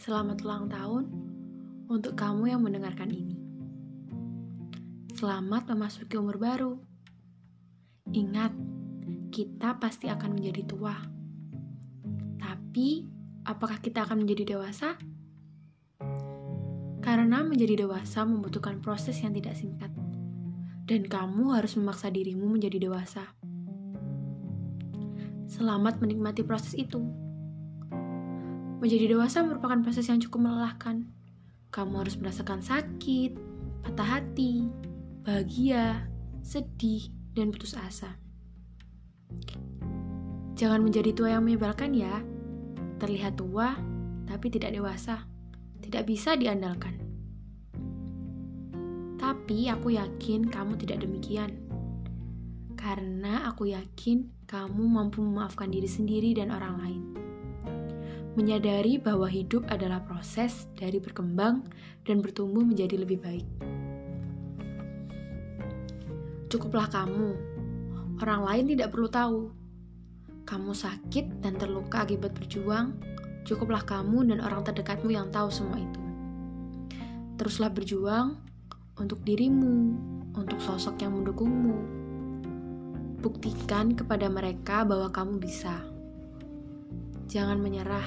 Selamat ulang tahun untuk kamu yang mendengarkan ini. Selamat memasuki umur baru. Ingat, kita pasti akan menjadi tua. Tapi, apakah kita akan menjadi dewasa? Karena menjadi dewasa membutuhkan proses yang tidak singkat. Dan kamu harus memaksa dirimu menjadi dewasa. Selamat menikmati proses itu. Menjadi dewasa merupakan proses yang cukup melelahkan. Kamu harus merasakan sakit, patah hati, bahagia, sedih, dan putus asa. Jangan menjadi tua yang menyebalkan ya. Terlihat tua, tapi tidak dewasa. Tidak bisa diandalkan. Tapi aku yakin kamu tidak demikian. Karena aku yakin kamu mampu memaafkan diri sendiri dan orang lain menyadari bahwa hidup adalah proses dari berkembang dan bertumbuh menjadi lebih baik. Cukuplah kamu, orang lain tidak perlu tahu. Kamu sakit dan terluka akibat berjuang, cukuplah kamu dan orang terdekatmu yang tahu semua itu. Teruslah berjuang untuk dirimu, untuk sosok yang mendukungmu. Buktikan kepada mereka bahwa kamu bisa. Jangan menyerah.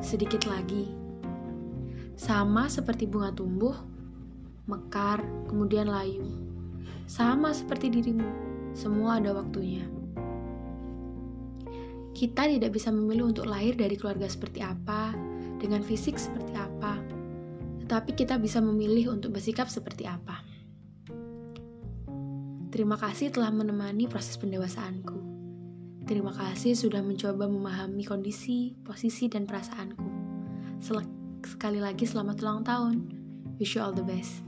Sedikit lagi. Sama seperti bunga tumbuh, mekar, kemudian layu. Sama seperti dirimu, semua ada waktunya. Kita tidak bisa memilih untuk lahir dari keluarga seperti apa, dengan fisik seperti apa, tetapi kita bisa memilih untuk bersikap seperti apa. Terima kasih telah menemani proses pendewasaanku. Terima kasih sudah mencoba memahami kondisi, posisi, dan perasaanku. Sekali lagi selamat ulang tahun. Wish you all the best.